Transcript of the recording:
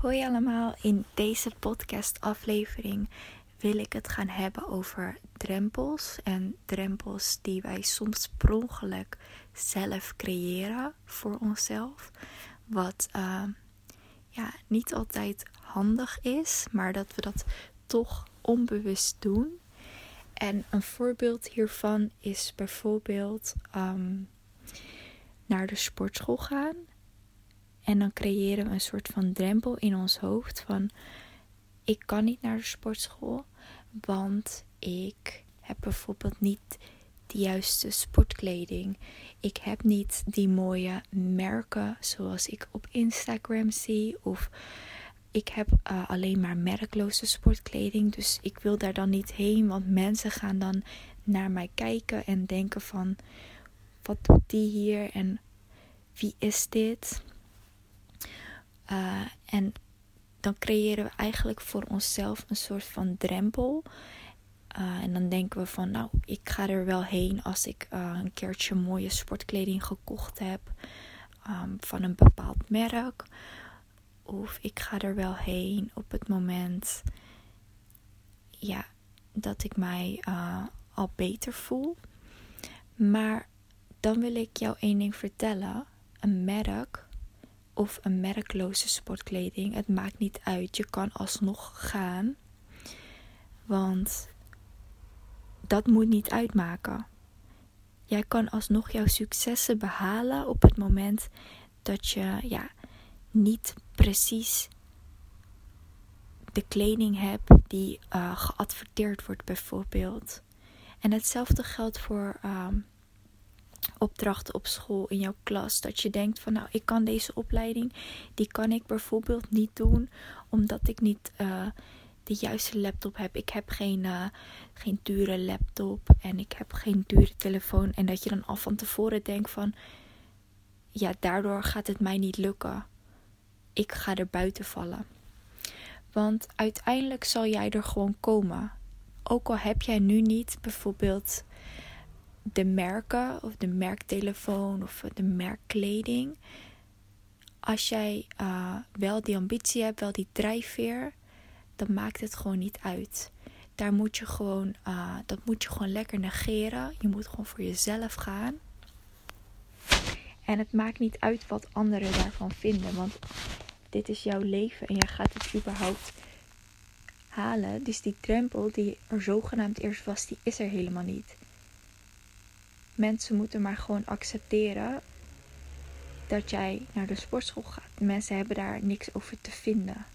Hoi allemaal, in deze podcast-aflevering wil ik het gaan hebben over drempels. En drempels die wij soms per zelf creëren voor onszelf. Wat uh, ja, niet altijd handig is, maar dat we dat toch onbewust doen. En een voorbeeld hiervan is bijvoorbeeld um, naar de sportschool gaan en dan creëren we een soort van drempel in ons hoofd van ik kan niet naar de sportschool, want ik heb bijvoorbeeld niet de juiste sportkleding. Ik heb niet die mooie merken zoals ik op Instagram zie of ik heb uh, alleen maar merkloze sportkleding, dus ik wil daar dan niet heen, want mensen gaan dan naar mij kijken en denken van wat doet die hier en wie is dit? Uh, en dan creëren we eigenlijk voor onszelf een soort van drempel. Uh, en dan denken we van, nou, ik ga er wel heen als ik uh, een keertje mooie sportkleding gekocht heb um, van een bepaald merk. Of ik ga er wel heen op het moment ja, dat ik mij al beter voel. Maar dan wil ik jou één ding vertellen. Een merk of een merkloze sportkleding. Het maakt niet uit. Je kan alsnog gaan. Want dat moet niet uitmaken. Jij kan alsnog jouw successen behalen op het moment dat je ja, niet precies de kleding hebt die uh, geadverteerd wordt, bijvoorbeeld. En hetzelfde geldt voor um, opdrachten op school in jouw klas. Dat je denkt van nou, ik kan deze opleiding, die kan ik bijvoorbeeld niet doen omdat ik niet uh, de juiste laptop heb. Ik heb geen, uh, geen dure laptop en ik heb geen dure telefoon. En dat je dan al van tevoren denkt van ja, daardoor gaat het mij niet lukken. Ik ga er buiten vallen. Want uiteindelijk zal jij er gewoon komen. Ook al heb jij nu niet bijvoorbeeld de merken of de merktelefoon of de merkkleding. Als jij uh, wel die ambitie hebt, wel die drijfveer, dan maakt het gewoon niet uit. Daar moet je gewoon, uh, dat moet je gewoon lekker negeren. Je moet gewoon voor jezelf gaan. En het maakt niet uit wat anderen daarvan vinden, want dit is jouw leven en jij gaat het überhaupt halen. Dus die drempel die er zogenaamd eerst was, die is er helemaal niet. Mensen moeten maar gewoon accepteren dat jij naar de sportschool gaat. Mensen hebben daar niks over te vinden.